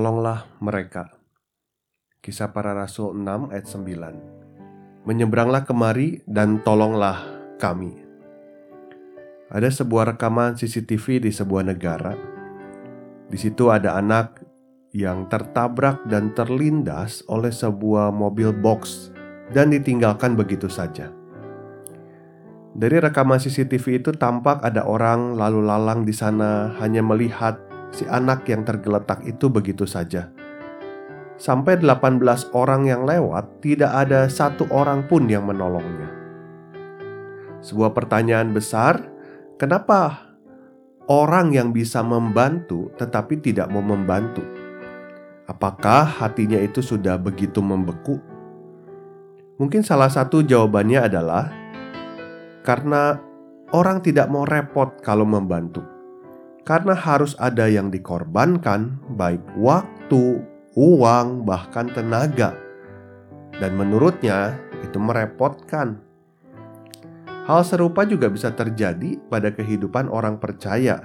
Tolonglah mereka. Kisah para Rasul 6 ayat 9. Menyeberanglah kemari dan tolonglah kami. Ada sebuah rekaman CCTV di sebuah negara. Di situ ada anak yang tertabrak dan terlindas oleh sebuah mobil box dan ditinggalkan begitu saja. Dari rekaman CCTV itu tampak ada orang lalu lalang di sana hanya melihat si anak yang tergeletak itu begitu saja. Sampai 18 orang yang lewat, tidak ada satu orang pun yang menolongnya. Sebuah pertanyaan besar, kenapa orang yang bisa membantu tetapi tidak mau membantu? Apakah hatinya itu sudah begitu membeku? Mungkin salah satu jawabannya adalah karena orang tidak mau repot kalau membantu karena harus ada yang dikorbankan, baik waktu, uang, bahkan tenaga, dan menurutnya itu merepotkan. Hal serupa juga bisa terjadi pada kehidupan orang percaya.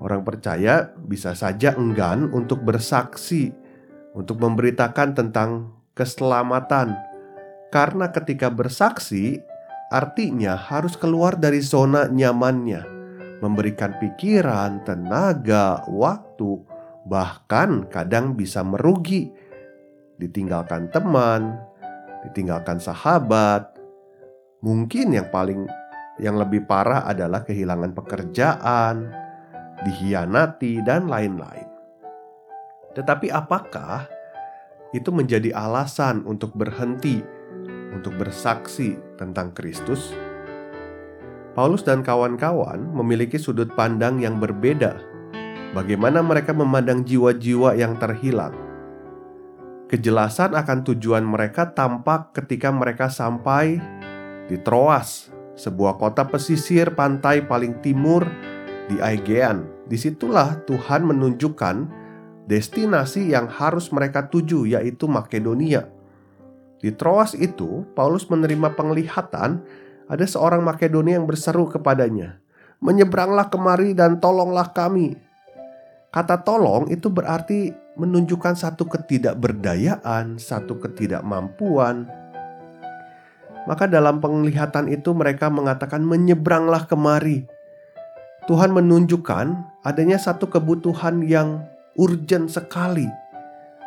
Orang percaya bisa saja enggan untuk bersaksi, untuk memberitakan tentang keselamatan, karena ketika bersaksi artinya harus keluar dari zona nyamannya memberikan pikiran, tenaga, waktu, bahkan kadang bisa merugi. Ditinggalkan teman, ditinggalkan sahabat. Mungkin yang paling yang lebih parah adalah kehilangan pekerjaan, dihianati dan lain-lain. Tetapi apakah itu menjadi alasan untuk berhenti untuk bersaksi tentang Kristus? Paulus dan kawan-kawan memiliki sudut pandang yang berbeda. Bagaimana mereka memandang jiwa-jiwa yang terhilang? Kejelasan akan tujuan mereka tampak ketika mereka sampai di Troas, sebuah kota pesisir pantai paling timur di Aegean. Di situlah Tuhan menunjukkan destinasi yang harus mereka tuju, yaitu Makedonia. Di Troas itu, Paulus menerima penglihatan ada seorang Makedonia yang berseru kepadanya, "Menyeberanglah kemari dan tolonglah kami." Kata "tolong" itu berarti menunjukkan satu ketidakberdayaan, satu ketidakmampuan. Maka dalam penglihatan itu mereka mengatakan menyeberanglah kemari. Tuhan menunjukkan adanya satu kebutuhan yang urgent sekali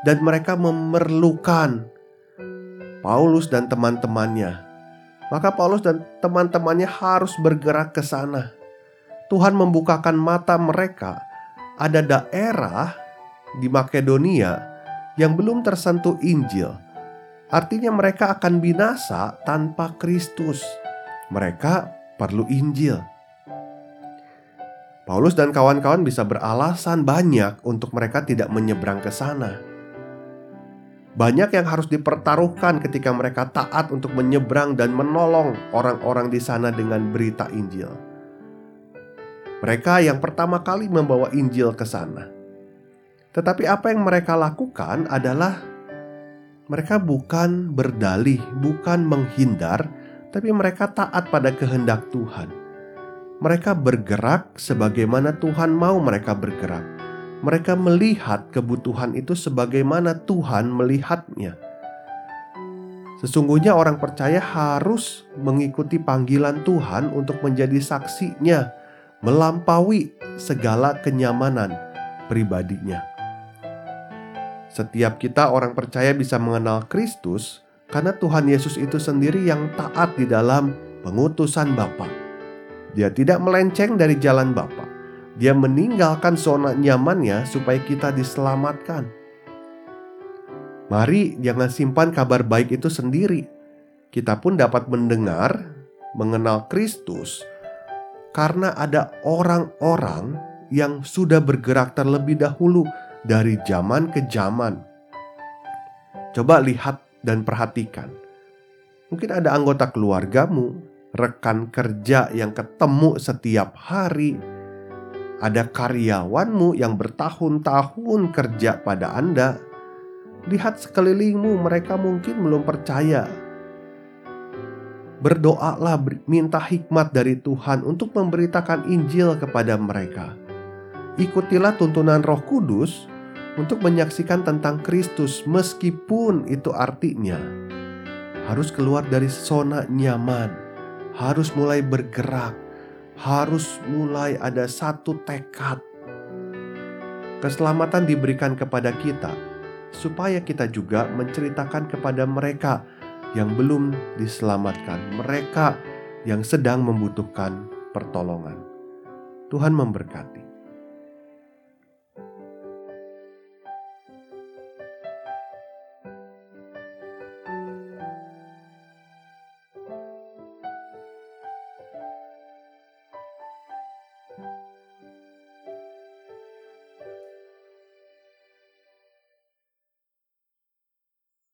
dan mereka memerlukan Paulus dan teman-temannya maka Paulus dan teman-temannya harus bergerak ke sana. Tuhan membukakan mata mereka. Ada daerah di Makedonia yang belum tersentuh Injil. Artinya mereka akan binasa tanpa Kristus. Mereka perlu Injil. Paulus dan kawan-kawan bisa beralasan banyak untuk mereka tidak menyeberang ke sana. Banyak yang harus dipertaruhkan ketika mereka taat untuk menyeberang dan menolong orang-orang di sana dengan berita Injil. Mereka yang pertama kali membawa Injil ke sana. Tetapi apa yang mereka lakukan adalah mereka bukan berdalih, bukan menghindar, tapi mereka taat pada kehendak Tuhan. Mereka bergerak sebagaimana Tuhan mau mereka bergerak mereka melihat kebutuhan itu sebagaimana Tuhan melihatnya. Sesungguhnya orang percaya harus mengikuti panggilan Tuhan untuk menjadi saksinya, melampaui segala kenyamanan pribadinya. Setiap kita orang percaya bisa mengenal Kristus karena Tuhan Yesus itu sendiri yang taat di dalam pengutusan Bapa. Dia tidak melenceng dari jalan Bapa dia meninggalkan zona nyamannya supaya kita diselamatkan. Mari jangan simpan kabar baik itu sendiri. Kita pun dapat mendengar mengenal Kristus karena ada orang-orang yang sudah bergerak terlebih dahulu dari zaman ke zaman. Coba lihat dan perhatikan. Mungkin ada anggota keluargamu, rekan kerja yang ketemu setiap hari, ada karyawanmu yang bertahun-tahun kerja pada Anda. Lihat sekelilingmu, mereka mungkin belum percaya berdoalah minta hikmat dari Tuhan untuk memberitakan Injil kepada mereka. Ikutilah tuntunan Roh Kudus untuk menyaksikan tentang Kristus meskipun itu artinya harus keluar dari zona nyaman, harus mulai bergerak, harus mulai ada satu tekad. Keselamatan diberikan kepada kita supaya kita juga menceritakan kepada mereka yang belum diselamatkan, mereka yang sedang membutuhkan pertolongan. Tuhan memberkati.